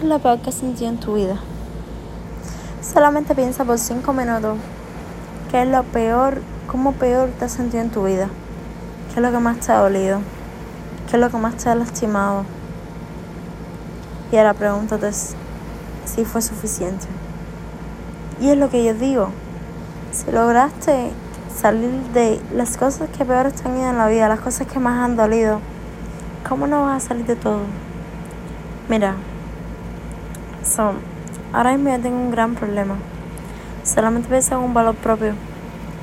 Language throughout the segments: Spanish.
¿Cuánto es lo peor que sentido en tu vida? Solamente piensa por cinco minutos qué es lo peor, cómo peor te has sentido en tu vida. ¿Qué es lo que más te ha dolido? ¿Qué es lo que más te ha lastimado? Y ahora pregúntate si fue suficiente. Y es lo que yo digo. Si lograste salir de las cosas que peor ido en la vida, las cosas que más han dolido, ¿cómo no vas a salir de todo? Mira, So, ahora mismo yo tengo un gran problema. Solamente pienso en un valor propio.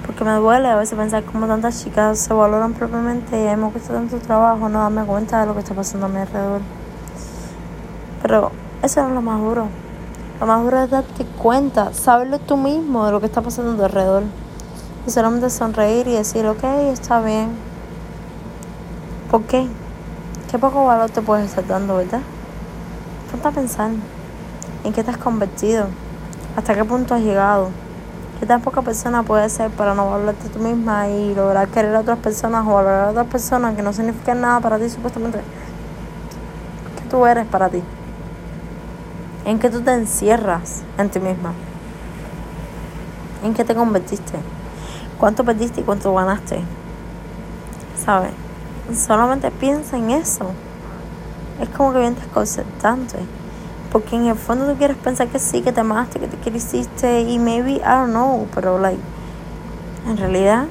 Porque me duele a veces pensar cómo tantas chicas se valoran propiamente y a mí me cuesta tanto trabajo no darme cuenta de lo que está pasando a mi alrededor. Pero eso no es lo más duro. Lo más duro es darte cuenta, saberlo tú mismo de lo que está pasando a tu alrededor. Y solamente sonreír y decir, ok, está bien. ¿Por qué? Qué poco valor te puedes estar dando, ¿verdad? Ponte a pensar. ¿En qué te has convertido? ¿Hasta qué punto has llegado? ¿Qué tan poca persona puedes ser para no valorarte tú misma y lograr querer a otras personas o valorar a otras personas que no significan nada para ti supuestamente? ¿Qué tú eres para ti? ¿En qué tú te encierras en ti misma? ¿En qué te convertiste? ¿Cuánto perdiste y cuánto ganaste? ¿Sabes? Solamente piensa en eso. Es como que bien desconcertante. Porque en el fondo tú quieres pensar que sí, que te amaste, que te quisiste y maybe, I don't know, pero like, en realidad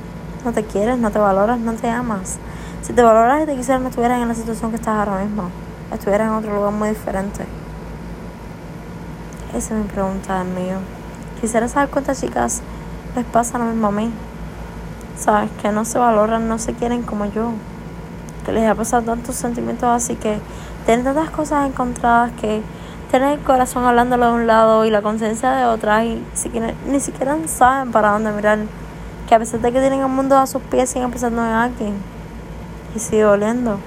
no te quieres, no te valoras, no te amas. Si te valoras y te quisieras, no estuvieras en la situación que estás ahora mismo. Estuvieras en otro lugar muy diferente. Esa es mi pregunta mío. Quisiera saber cuántas chicas les pasa lo mismo a mí. Sabes, que no se valoran, no se quieren como yo. Que les ha pasado tantos sentimientos así que tienen tantas cosas encontradas que tienen el corazón hablándolo de un lado y la conciencia de otra y ni siquiera saben para dónde mirar. Que a pesar de que tienen el mundo a sus pies, siguen pensando en alguien. Y sigue oliendo.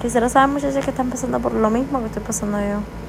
Quisiera saber muchachos que están pasando por lo mismo que estoy pasando yo.